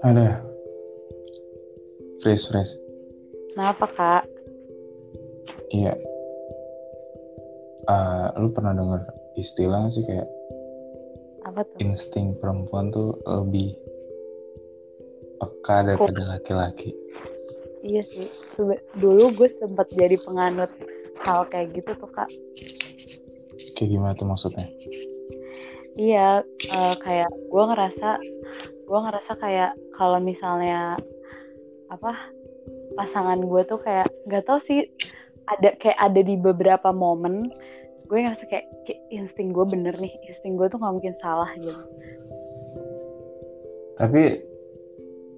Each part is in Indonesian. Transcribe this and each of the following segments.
Ada. Fresh, fresh. Kenapa kak? Iya. Uh, lu pernah dengar istilah sih kayak Apa tuh? insting perempuan tuh lebih peka daripada laki-laki. Iya sih. Sebe- Dulu gue sempat jadi penganut hal kayak gitu tuh kak. Kayak gimana tuh maksudnya? Iya, eh, kayak gue ngerasa, gue ngerasa kayak kalau misalnya apa pasangan gue tuh kayak nggak tau sih ada kayak ada di beberapa momen gue ngerasa kayak, kayak insting gue bener nih, insting gue tuh nggak mungkin salah gitu. Tapi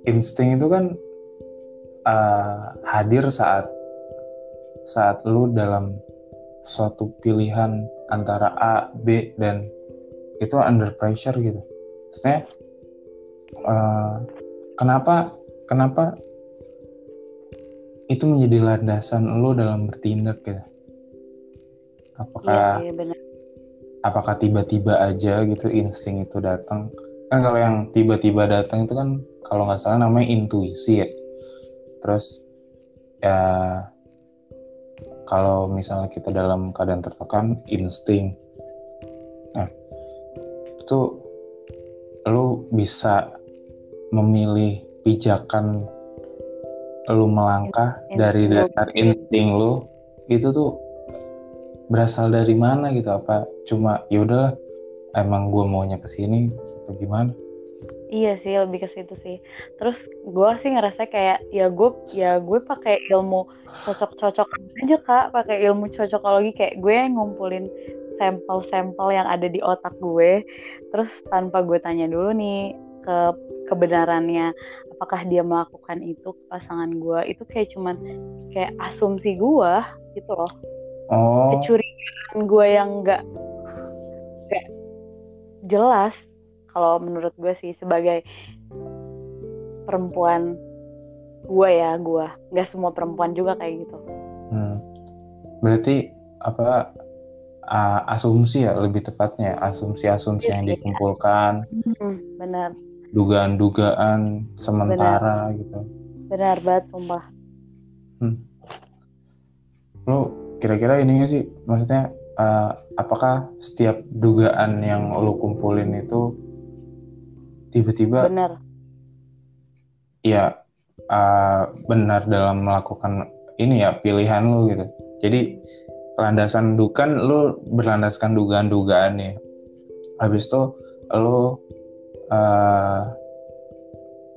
insting itu kan uh, hadir saat saat lu dalam suatu pilihan antara A, B dan itu under pressure gitu. Maksudnya uh, kenapa kenapa itu menjadi landasan lu dalam bertindak gitu? Apakah iya bener. apakah tiba-tiba aja gitu insting itu datang kan kalau yang tiba-tiba datang itu kan kalau nggak salah namanya intuisi ya terus ya kalau misalnya kita dalam keadaan tertekan insting nah itu lu bisa memilih pijakan lu melangkah Insting dari dasar insting lu itu tuh berasal dari mana gitu? Apa cuma yaudah emang gue maunya ke sini atau gimana? Iya sih lebih ke situ sih. Terus gue sih ngerasa kayak ya gue ya gue pakai ilmu cocok-cocokan aja kak, pakai ilmu cocokologi kayak gue ngumpulin sampel-sampel yang ada di otak gue. Terus tanpa gue tanya dulu nih ke kebenarannya apakah dia melakukan itu ke pasangan gue itu kayak cuman kayak asumsi gue gitu loh oh kecurigaan gue yang nggak nggak jelas kalau menurut gue sih sebagai perempuan gue ya gue nggak semua perempuan juga kayak gitu hmm. berarti apa uh, asumsi ya lebih tepatnya asumsi-asumsi yang Iya. dikumpulkan. Hmm, benar. Dugaan-dugaan sementara gitu. Benar banget sumpah. Lu kira-kira ini gak sih maksudnya uh, apakah setiap dugaan yang lu kumpulin itu tiba-tiba benar. Ya uh, benar dalam melakukan ini ya pilihan lu gitu. Jadi landasan dukan lu berlandaskan dugaan-dugaan nih. Habis itu lu uh,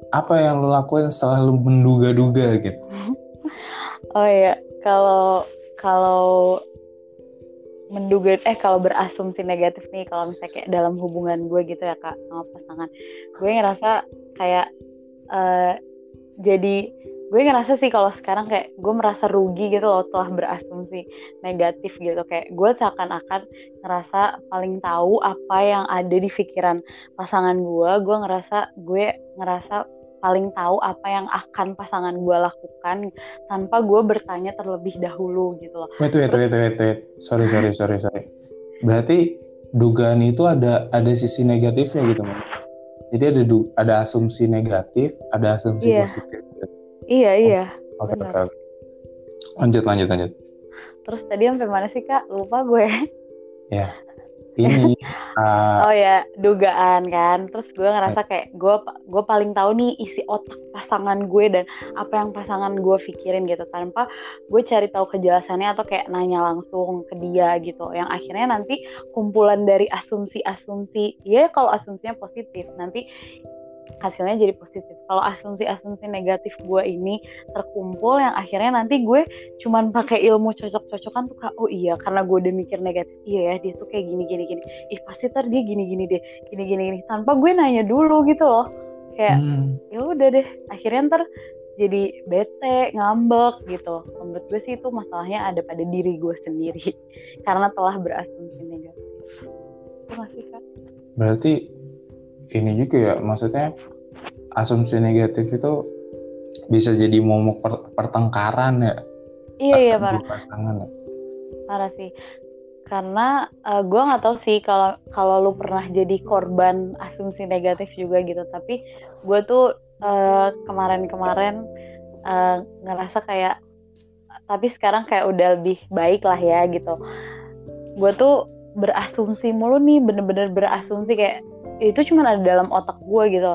apa yang lu lakuin setelah lu menduga-duga gitu? oh ya kalau kalau menduga eh kalau berasumsi negatif nih kalau misalnya kayak dalam hubungan gue gitu ya kak sama pasangan gue ngerasa kayak eh, jadi gue ngerasa sih kalau sekarang kayak gue merasa rugi gitu loh telah berasumsi negatif gitu kayak gue seakan-akan ngerasa paling tahu apa yang ada di pikiran pasangan gue gue ngerasa gue ngerasa paling tahu apa yang akan pasangan gue lakukan tanpa gue bertanya terlebih dahulu gitu loh Wait, wait, wait, wait, wait. Sorry, sorry, sorry, sorry. Berarti dugaan itu ada ada sisi negatifnya gitu, Man. Jadi ada du- ada asumsi negatif, ada asumsi Iya. positif. Iya iya Oke, Benar. oke. Lanjut, lanjut, lanjut. terus tadi sampai mana sih kak lupa gue Ini uh, Oh ya, dugaan kan. Terus gue ngerasa kayak gue gue paling tahu nih isi otak pasangan gue dan apa yang pasangan gue pikirin gitu tanpa gue cari tahu kejelasannya atau kayak nanya langsung ke dia gitu. Yang akhirnya nanti kumpulan dari asumsi-asumsi, ya kalau asumsinya positif nanti hasilnya jadi positif. Kalau asumsi-asumsi negatif gue ini terkumpul yang akhirnya nanti gue cuman pakai ilmu cocok-cocokan tuh kayak oh iya karena gue udah mikir negatif iya ya dia tuh kayak gini gini gini. Ih pasti ntar dia gini gini deh gini gini gini. Tanpa gue nanya dulu gitu loh. Kayak hmm, ya udah deh akhirnya ntar jadi bete ngambek gitu. Menurut gue sih itu masalahnya ada pada diri gue sendiri karena telah berasumsi negatif. Itu masih kak. Berarti ini juga ya, maksudnya asumsi negatif itu bisa jadi momok per- pertengkaran ya. Iya iya parah. pasangan ya. parah sih. Karena uh, gue nggak tahu sih kalau kalau lu pernah jadi korban asumsi negatif juga gitu. Tapi gue tuh kemarin kemarin-kemarin uh, ngerasa kayak tapi sekarang kayak udah lebih baik lah ya gitu. Gue tuh berasumsi mulu nih bener-bener berasumsi kayak itu cuma ada dalam otak gue gitu.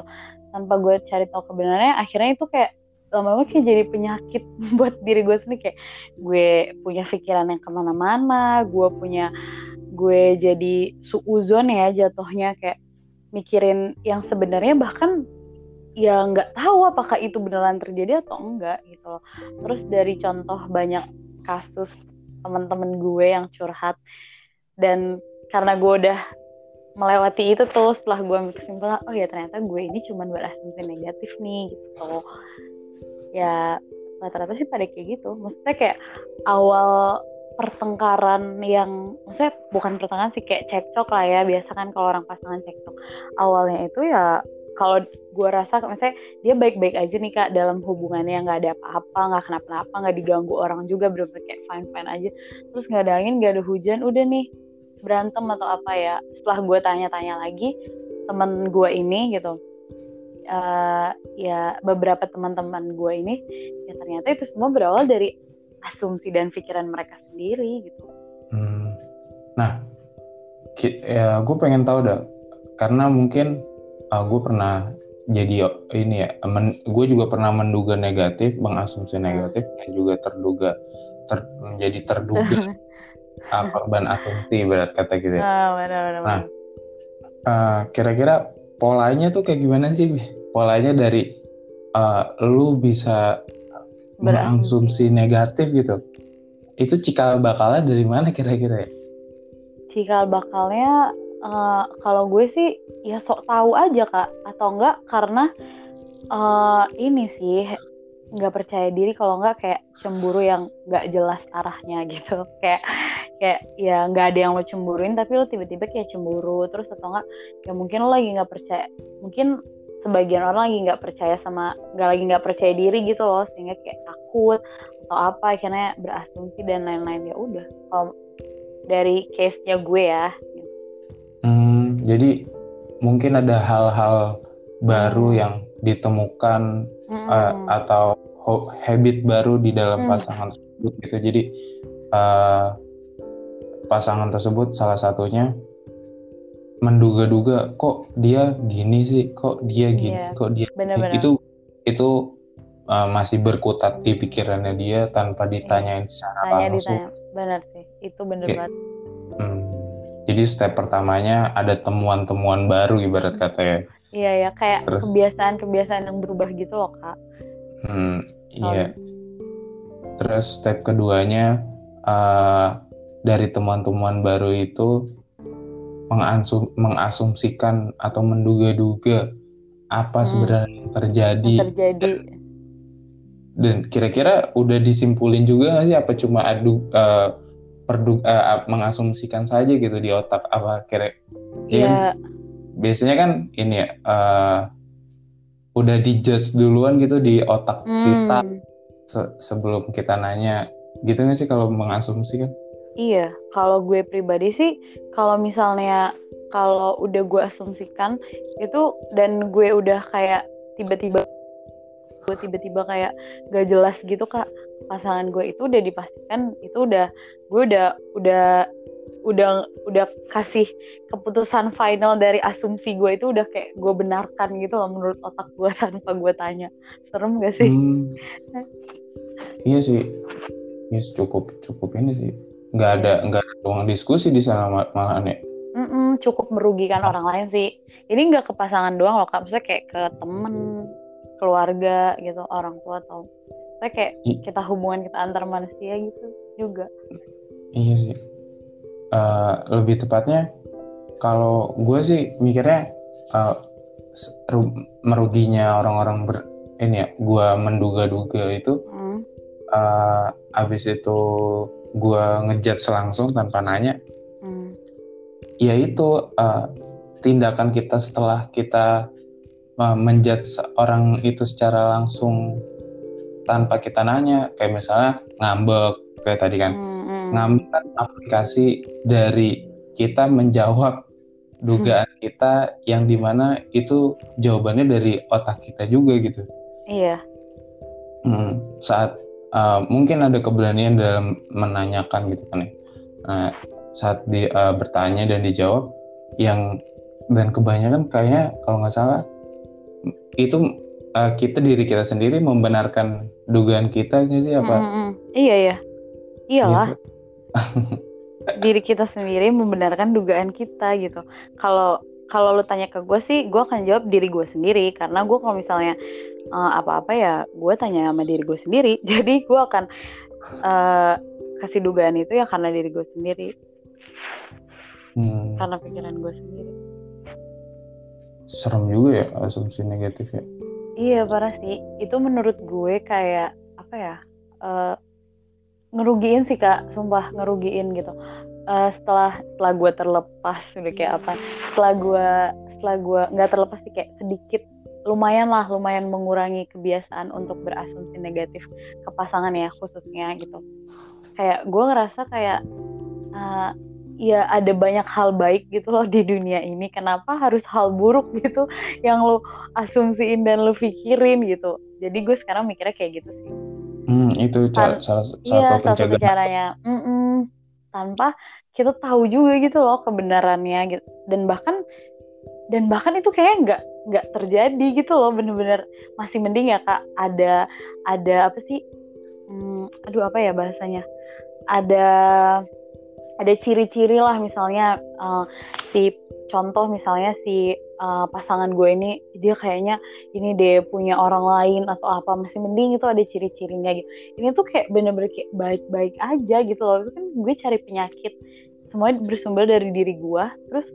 Tanpa gue cari tahu kebenarannya akhirnya itu kayak lama-lama kayak jadi penyakit buat diri gue sendiri. Kayak gue punya pikiran yang ke mana-mana gue punya gue jadi suuzon ya jatuhnya. Kayak mikirin yang sebenarnya bahkan ya nggak tahu apakah itu beneran terjadi atau enggak gitu loh. Terus dari contoh banyak kasus teman-teman gue yang curhat dan karena gue udah melewati itu tuh setelah gue ambil kesimpulan oh ya ternyata gue ini cuma berasumsi negatif nih gitu. Ya rata-rata sih pada kayak gitu. Maksudnya kayak awal pertengkaran yang maksudnya bukan pertengkaran sih kayak cekcok lah ya biasa kan kalau orang pasangan cekcok. Awalnya itu ya kalau gue rasa misalnya dia baik-baik aja nih kak dalam hubungannya nggak ada apa-apa nggak kenapa-napa nggak diganggu orang juga bener-bener kayak fine fine aja. Terus nggak ada angin nggak ada hujan udah nih berantem atau apa ya setelah gue tanya-tanya lagi temen gue ini gitu uh, ya beberapa teman-teman gue ini ya ternyata itu semua berawal dari asumsi dan pikiran mereka sendiri gitu. Hmm. Nah, ya gue pengen tahu dah karena mungkin uh, gue pernah jadi ini ya, men, gue juga pernah menduga negatif, mengasumsi negatif dan juga terduga ter, menjadi terduga uh, korban asumsi berat kata gitu ya. Oh, benar, benar, nah, uh, kira-kira polanya tuh kayak gimana sih? polanya dari uh, lu bisa mengonsumsi negatif gitu itu cikal bakalnya dari mana kira-kira ya? Cikal bakalnya uh, kalau gue sih ya sok tahu aja kak atau enggak karena uh, ini sih nggak percaya diri kalau nggak kayak cemburu yang nggak jelas arahnya gitu. Kayak kayak ya nggak ada yang lo cemburuin tapi lo tiba-tiba kayak cemburu. Terus atau enggak ya mungkin lo lagi nggak percaya mungkin sebagian orang lagi nggak percaya sama nggak lagi nggak percaya diri gitu loh sehingga kayak takut atau apa akhirnya berasumsi dan lain-lain. Ya udah kalau dari case nya gue ya. Hmm, jadi mungkin ada hal-hal baru yang ditemukan hmm. uh, atau habit baru di dalam hmm. pasangan tersebut gitu jadi uh, pasangan tersebut salah satunya menduga-duga kok dia gini sih kok dia gini yeah, kok dia bener -bener. itu itu uh, masih berkutat di pikirannya dia tanpa iya. ditanyain yeah. secara Tanya langsung ditanya. benar sih itu benar okay. banget hmm. jadi step pertamanya ada temuan-temuan baru ibarat kata ya iya ya kayak kebiasaan-kebiasaan yang berubah gitu loh kak hmm, iya terus step keduanya uh, dari temuan-temuan baru itu mengasum, mengasumsikan atau menduga-duga apa hmm. sebenarnya yang terjadi. terjadi. Dan kira-kira udah disimpulin juga nggak sih apa cuma adu uh, perdu uh, mengasumsikan saja gitu di otak apa kira? Iya. Kan, biasanya kan ini ya uh, udah dijudge duluan gitu di otak hmm. kita se sebelum kita nanya gitu nggak sih kalau mengasumsikan? Iya, kalau gue pribadi sih, kalau misalnya kalau udah gue asumsikan itu dan gue udah kayak tiba-tiba gue tiba-tiba kayak gak jelas gitu kak pasangan gue itu udah dipastikan itu udah gue udah udah udah udah kasih keputusan final dari asumsi gue itu udah kayak gue benarkan gitu loh menurut otak gue tanpa gue tanya. Serem gak sih? Hmm, iya sih, iya cukup cukup ini sih. Nggak ada nggak ada ruang diskusi di sana malahan ya Mm-mm, cukup merugikan ah. orang lain sih. Ini nggak ke pasangan doang loh kak. Maksudnya kayak ke temen keluarga gitu orang tua atau saya kayak I- kita hubungan kita antar manusia gitu juga. Iya sih uh, lebih tepatnya kalau gue sih mikirnya uh, meruginya orang-orang ber ini ya gue menduga-duga itu mm. uh, abis itu gue ngejat selangsung tanpa nanya hmm. ya itu uh, tindakan kita setelah kita uh, menjat orang itu secara langsung tanpa kita nanya kayak misalnya ngambek kayak tadi kan hmm, hmm. Hmm. Ngambil aplikasi dari kita menjawab dugaan kita yang di mana itu jawabannya dari otak kita juga gitu. Iya. Hmm, saat uh, mungkin ada keberanian dalam menanyakan gitu kan ya. Nah, saat di uh, bertanya dan dijawab yang dan kebanyakan kayaknya kalau nggak salah itu uh, kita diri kita sendiri membenarkan dugaan kita nggak sih apa? Mm, mm, mm. Iya ya. Iyalah. Gitu. diri kita sendiri membenarkan dugaan kita gitu. Kalau kalau lu tanya ke gue sih, gue akan jawab diri gue sendiri karena gue kalau misalnya uh, apa-apa ya gue tanya sama diri gue sendiri. Jadi gue akan uh, kasih dugaan itu ya karena diri gue sendiri, Hmm, karena pikiran gue sendiri. serem juga ya asumsi negatif ya. Iya parah sih. Itu menurut gue kayak apa ya? eh, ngerugiin sih kak, sumpah ngerugiin gitu. Eh, setelah setelah gue terlepas udah kayak apa? Setelah gue setelah gue nggak terlepas sih kayak sedikit lumayan lah lumayan mengurangi kebiasaan untuk berasumsi negatif ke pasangan ya khususnya gitu. Kayak gue ngerasa kayak eh, ya ada banyak hal baik gitu loh di dunia ini. Kenapa harus hal buruk gitu yang lo asumsiin dan lo pikirin gitu. Jadi gue sekarang mikirnya kayak gitu sih. Hmm, itu ca- Kan- salah Iya, satu salah satu caranya. Mm-mm. Tanpa kita tahu juga gitu loh kebenarannya gitu. Dan bahkan dan bahkan itu kayak nggak nggak terjadi gitu loh bener-bener masih mending ya kak ada ada apa sih Hmm, aduh apa ya bahasanya ada ada ciri-ciri lah misalnya eh, si contoh misalnya si eh, pasangan gue ini dia kayaknya ini deh punya orang lain atau apa masih mending itu ada ciri-cirinya gitu. Ini tuh kayak bener-bener kayak baik-baik aja gitu loh. Itu kan gue cari penyakit. Semuanya bersumber dari diri gue. Terus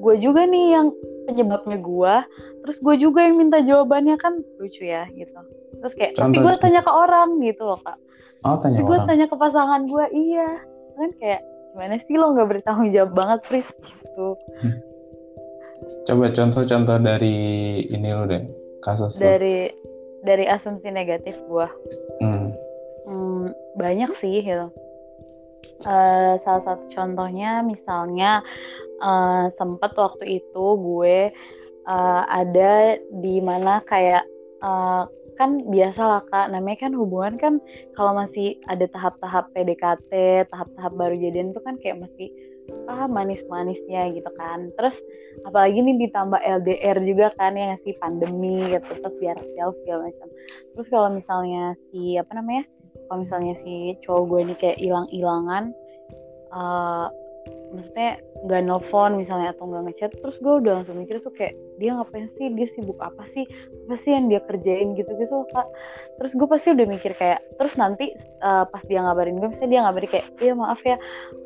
gue juga nih yang penyebabnya gue. Terus gue juga yang minta jawabannya. Kan lucu ya gitu. Terus kayak tapi Contoh, gue contoh. tanya ke orang gitu loh kak. Oh, tanya tapi gue tanya ke pasangan gue. Iya. Kan kayak gimana sih lo nggak bertanggung jawab banget Pris gitu. Coba contoh-contoh dari ini lu deh, kasus dari dari asumsi negatif gue Hmm. Hmm, banyak sih gitu. Eh, salah satu contohnya misalnya eh, sempat waktu itu gue eh, ada di mana kayak eh, kan biasa lah kak, namanya kan hubungan kan kalau masih ada tahap-tahap PDKT, tahap-tahap baru jadian itu kan kayak masih ah manis-manisnya gitu kan. Terus apalagi nih ditambah LDR juga kan yang ngasih pandemi gitu terus biar jauh segala macam. Terus kalau misalnya si apa namanya? Kalau misalnya si cowok gue ini kayak hilang-hilangan eh maksudnya nggak nelfon misalnya atau nggak ngechat terus gue udah langsung mikir tuh kayak dia ngapain sih? Dia sibuk apa sih? Apa sih yang dia kerjain? Gitu gitu kak. Terus gue pasti udah mikir kayak terus nanti eh, pas dia ngabarin gue misalnya dia ngabarin kayak iya maaf ya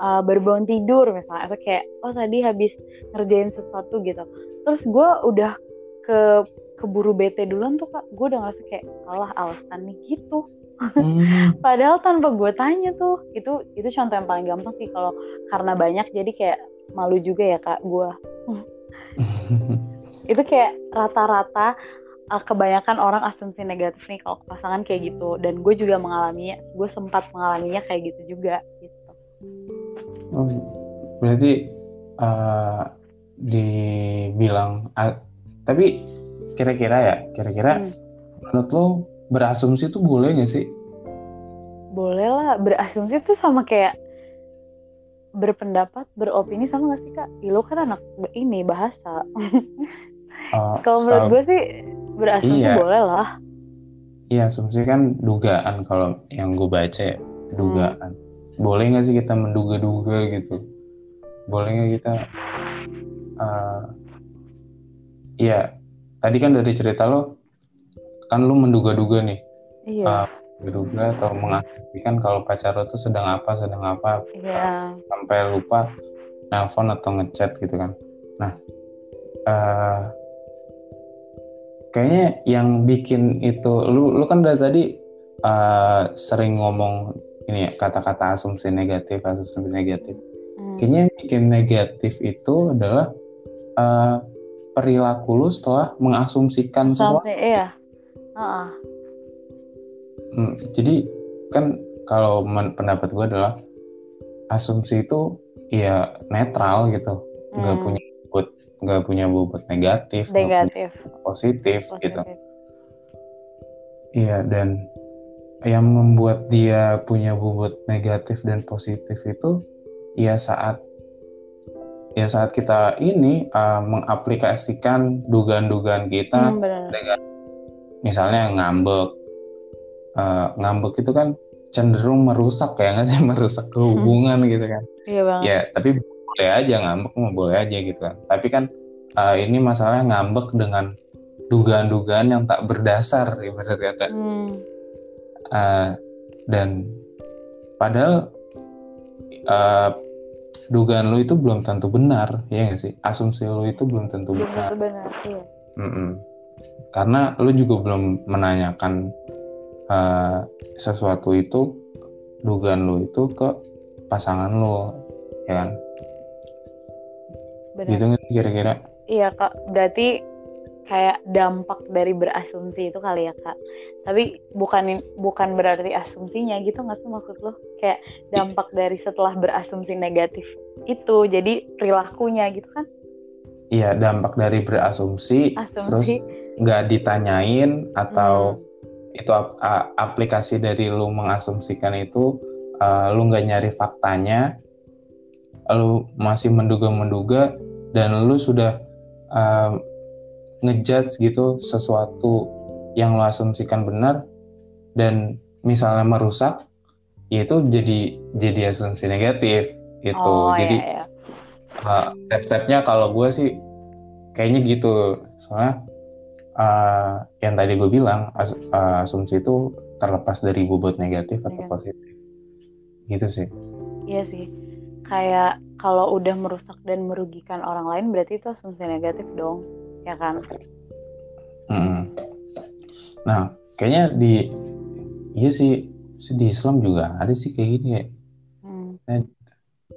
eh, baru bangun tidur misalnya. Atau kayak oh tadi habis ngerjain sesuatu gitu. Terus gue udah ke keburu bete duluan tuh kak. Gue udah ngerasa kayak salah alasan nih gitu Hmm. Padahal tanpa gue tanya tuh, itu itu contoh yang paling gampang sih kalau karena banyak jadi kayak malu juga ya kak gue. Itu kayak rata-rata uh, kebanyakan orang asumsi negatif nih kalau pasangan kayak gitu dan gue juga mengalaminya, gue sempat mengalaminya kayak gitu juga gitu. Oh, berarti eh, dibilang ah, tapi kira-kira ya, kira-kira Hmm. menurut lo berasumsi tuh boleh nggak sih? Boleh lah berasumsi tuh sama kayak berpendapat, beropini sama gak sih kak? Ih, lo kan anak ini bahasa. Eh, kalau menurut gue sih berasumsi Iya. boleh lah. Iya, asumsi kan dugaan kalau yang gue baca ya, dugaan. Boleh nggak sih kita menduga-duga gitu? Boleh nggak kita? eh Iya, tadi kan dari cerita lo, kan lo menduga-duga nih, Iya. Ah. menduga atau mengasumsikan kalau pacar lo tuh sedang apa, sedang apa, Iya. sampai lupa nelpon atau ngechat gitu kan. Nah, eh kayaknya yang bikin itu, lu lu kan dari tadi eh, sering ngomong ini ya kata-kata asumsi negatif, asumsi negatif. Hmm. Kayaknya yang bikin negatif itu adalah eh, perilaku lu setelah mengasumsikan sesuatu. Sampai iya. Hmm, jadi kan kalau men- pendapat gue adalah asumsi itu ya netral gitu. Nggak Hmm. punya bobot nggak punya bobot negatif nggak punya negatif. positif, gitu. Positif. Iya dan yang membuat dia punya bobot negatif dan positif itu ya saat ya saat kita ini uh, mengaplikasikan dugaan-dugaan kita hmm, dengan misalnya ngambek. Uh, ngambek itu kan cenderung merusak ya nggak sih? Merusak hubungan gitu kan. Iya banget ya tapi boleh aja ngambek mah boleh aja gitu kan. Tapi kan uh, ini masalahnya ngambek dengan dugaan-dugaan yang tak berdasar ibarat kata. Hmm, Uh, dan padahal uh, dugaan lu itu belum tentu benar ya nggak sih? Asumsi lu itu belum tentu benar. tentu benar iya. Mm-mm. Karena lu juga belum menanyakan uh, sesuatu itu, dugaan lu itu ke pasangan lu, ya kan? benar Gitu kira-kira? Iya kak, berarti kayak dampak dari berasumsi itu kali ya kak. Tapi bukan bukan berarti asumsinya gitu nggak sih maksud lo? Kayak dampak dari setelah berasumsi negatif itu, jadi perilakunya gitu kan? Iya, dampak dari berasumsi, terus Asumsi. Nggak ditanyain atau Hmm, itu ap- aplikasi dari lu mengasumsikan itu, uh, lu nggak nyari faktanya, lu masih menduga-menduga dan lu sudah um, ngejudge gitu sesuatu yang lo asumsikan benar dan misalnya merusak ya itu jadi jadi asumsi negatif gitu. Oh jadi iya. iya. uh, step-stepnya kalau gue sih kayaknya gitu. Soalnya uh, yang tadi gue bilang as- uh, asumsi itu terlepas dari bobot negatif atau Negatif. positif gitu sih Iya sih. Kayak kalau udah merusak dan merugikan orang lain berarti itu asumsi negatif dong, ya kan? Mm. Nah, kayaknya di iya sih di Islam juga ada sih kayak gini ya. Hmm.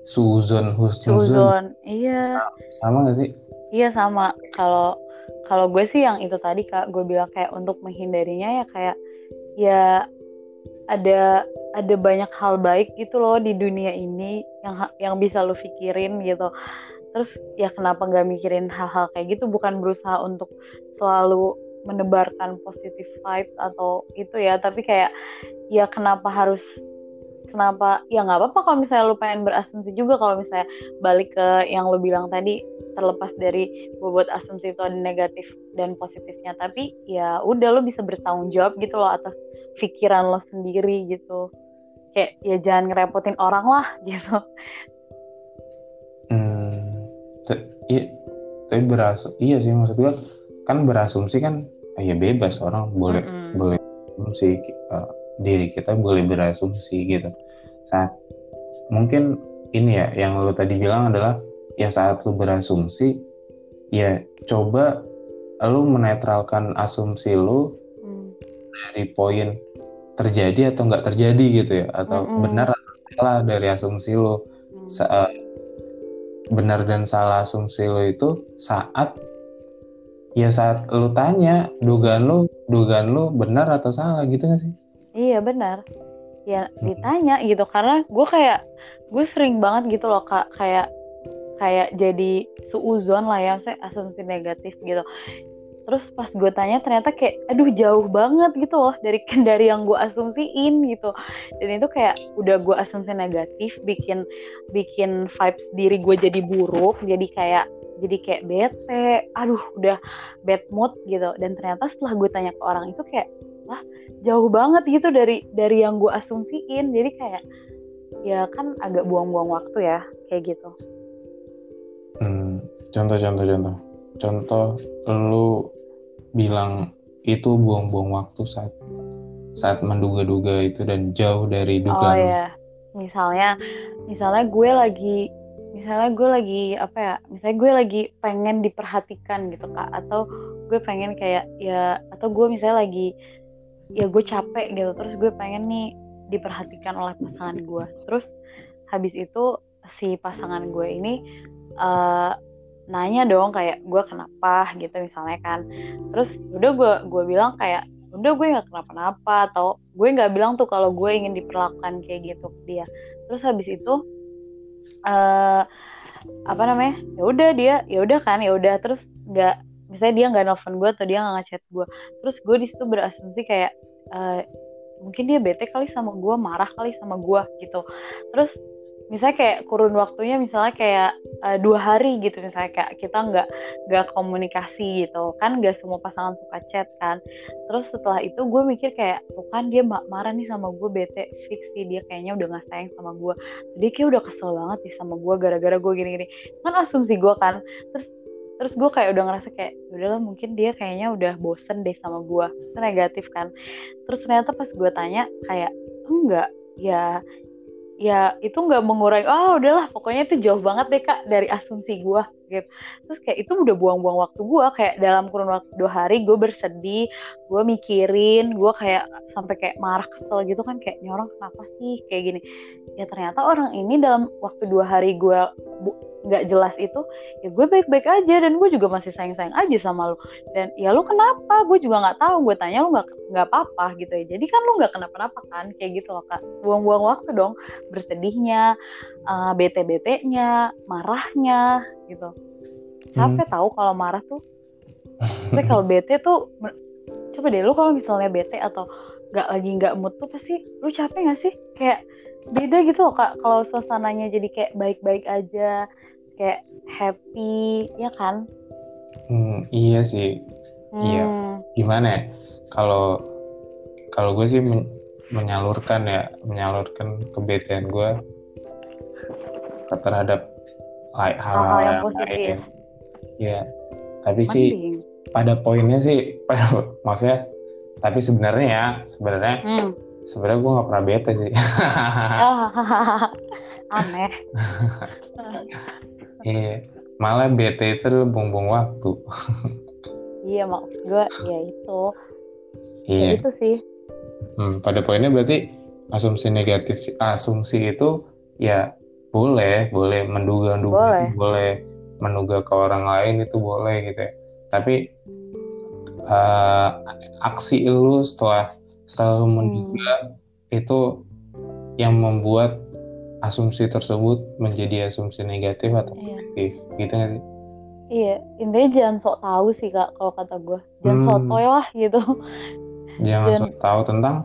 Suzon, husnuzon Suzon, iya. Sa- sama gak sih? Iya sama. Kalau kalau gue sih yang itu tadi kak, gue bilang kayak untuk menghindarinya ya kayak ya ada ada banyak hal baik gitu loh di dunia ini yang yang bisa lo pikirin gitu. Terus ya kenapa nggak mikirin hal-hal kayak gitu? Bukan berusaha untuk selalu menebarkan positive vibes atau itu ya, tapi kayak ya kenapa harus kenapa? Ya nggak apa-apa kalau misalnya lu pengen berasumsi juga. Kalau misalnya balik ke yang lu bilang tadi terlepas dari bobot asumsi itu ada negatif dan positifnya. Tapi ya udah lo bisa bertanggung jawab gitu loh atas pikiran lo sendiri gitu. Kayak ya jangan ngerepotin orang lah gitu. Hmm, iya, tapi berasum, iya sih maksud gue kan berasumsi kan ya bebas orang boleh Mm-mm. boleh asumsi uh, diri kita boleh berasumsi gitu. Saat mungkin ini ya yang lo tadi bilang adalah ya saat lu berasumsi ya coba lu menetralkan asumsi lu Hmm. dari poin terjadi atau nggak terjadi gitu ya atau Mm-mm. benar atau salah dari asumsi lu Hmm. Sa- eh, benar dan salah asumsi lo itu saat ya saat lu tanya dugaan lu dugaan lu benar atau salah gitu gak sih Iya benar. Ya ditanya gitu karena gue kayak gue sering banget gitu loh kak kayak kayak jadi suuzon lah ya, saya asumsi negatif gitu. Terus pas gue tanya ternyata kayak aduh jauh banget gitu loh dari dari yang gue asumsiin gitu. Dan itu kayak udah gue asumsi negatif bikin bikin vibes diri gue jadi buruk, jadi kayak jadi kayak bete, aduh udah bad mood gitu. Dan ternyata setelah gue tanya ke orang itu kayak jauh banget gitu dari dari yang gue asumsiin. Jadi kayak ya kan agak buang-buang waktu ya kayak gitu. Hmm, contoh contoh contoh. Contoh lu bilang itu buang-buang waktu saat saat menduga-duga itu dan jauh dari oh dugaan ya misalnya misalnya gue lagi misalnya gue lagi apa ya misalnya gue lagi pengen diperhatikan gitu kak. Atau gue pengen kayak ya atau gue misalnya lagi ya gue capek gitu. Terus gue pengen nih diperhatikan oleh pasangan gue. Terus habis itu si pasangan gue ini eh, nanya dong kayak gue kenapa? gitu misalnya kan. Terus udah gue gue bilang kayak udah gue nggak kenapa-napa atau gue nggak bilang tuh kalau gue ingin diperlakukan kayak gitu ke dia. Terus habis itu uh, apa namanya ya udah dia ya udah kan ya udah. Terus nggak misalnya dia nggak nelfon gue atau dia nggak ngechat gue terus gue di situ berasumsi kayak uh, mungkin dia bete kali sama gue marah kali sama gue gitu. Terus misalnya kayak kurun waktunya misalnya kayak uh, dua hari gitu misalnya kayak kita nggak nggak komunikasi gitu. Kan nggak semua pasangan suka chat kan. Terus setelah itu gue mikir kayak tuh kan dia marah nih sama gue bete fix sih dia kayaknya udah nggak sayang sama gue dia kayak udah kesel banget sih sama gue gara-gara gue gini-gini. Kan asumsi gue kan. Terus terus gue kayak udah ngerasa kayak ya udahlah mungkin dia kayaknya udah bosen deh sama gue itu negatif kan. Terus ternyata pas gue tanya kayak enggak ya ya itu nggak mengurangi oh udahlah pokoknya itu jauh banget deh kak dari asumsi gue gitu. Terus kayak itu udah buang-buang waktu gue kayak dalam kurun waktu dua hari gue bersedih gue mikirin gue kayak sampai kayak marah kesel gitu kan kayak ini orang kenapa sih? Kayak gini. Ya ternyata orang ini dalam waktu dua hari gue nggak jelas itu ya gue baik-baik aja dan gue juga masih sayang-sayang aja sama lo. Dan ya lo kenapa? Gue juga nggak tahu gue tanya lo nggak nggak apa-apa gitu ya. Jadi kan lo nggak kenapa-napa kan kayak gitu loh kak. Buang-buang waktu dong bersedihnya uh, bete-betenya marahnya gitu. Capek hmm. tahu kalau marah tuh. Tapi kalau bete tuh coba deh lo kalau misalnya bete atau nggak lagi nggak mood tuh pasti lu capek gak sih? Kayak beda gitu loh kak. Kalau suasananya jadi kayak baik-baik aja kayak happy ya kan hmm, iya sih iya. hmm. iya gimana ya kalau kalau gue sih men menyalurkan ya menyalurkan kebetulan gue ke terhadap hal-hal yang, yang lain ya tapi Mending. sih pada poinnya sih maksudnya tapi sebenarnya ya sebenarnya hmm. sebenarnya gue nggak pernah bete sih aneh Iya, malah bete itu buang-buang waktu. iya, maksud gue ya itu. Iya. Ya itu sih. Hmm, pada poinnya berarti asumsi negatif, asumsi itu ya boleh, boleh menduga-duga, boleh. boleh menduga ke orang lain itu boleh gitu ya. Tapi uh, aksi lu setelah setelah menduga hmm. itu yang membuat asumsi tersebut menjadi asumsi negatif atau iya. positif gitu nggak sih? Iya, intinya jangan sok tahu sih kak kalau kata gue, jangan hmm. sotoy lah gitu. Jangan sok tahu tentang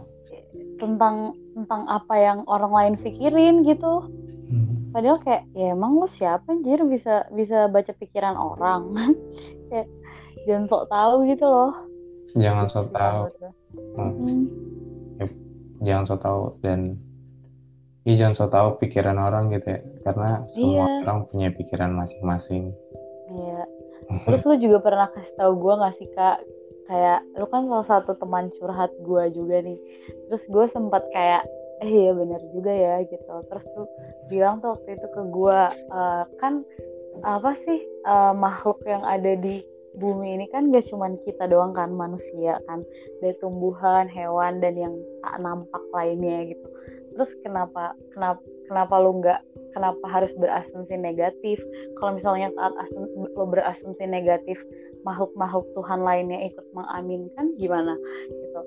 tentang tentang apa yang orang lain pikirin gitu. Hmm. Padahal kayak ya emang lu siapa anjir bisa bisa baca pikiran orang. kayak jangan sok tahu gitu loh. Jangan sok tahu. Hmm. Hmm. Ya, jangan sok tahu dan Iya jangan so tau pikiran orang gitu ya, karena semua iya. orang punya pikiran masing-masing. Iya. Terus lu juga pernah kasih tau gue gak sih kak, kayak lu kan salah satu teman curhat gue juga nih. Terus gue sempat kayak, eh iya bener juga ya gitu. Terus tuh bilang tuh waktu itu ke gue, uh, kan apa sih uh, makhluk yang ada di bumi ini kan gak cuman kita doang kan manusia kan, dari tumbuhan, hewan dan yang tak nampak lainnya gitu terus kenapa kenapa kenapa lu nggak kenapa harus berasumsi negatif? Kalau misalnya saat asum, lo berasumsi negatif makhluk-makhluk Tuhan lainnya ikut mengaminkan gimana? Gitu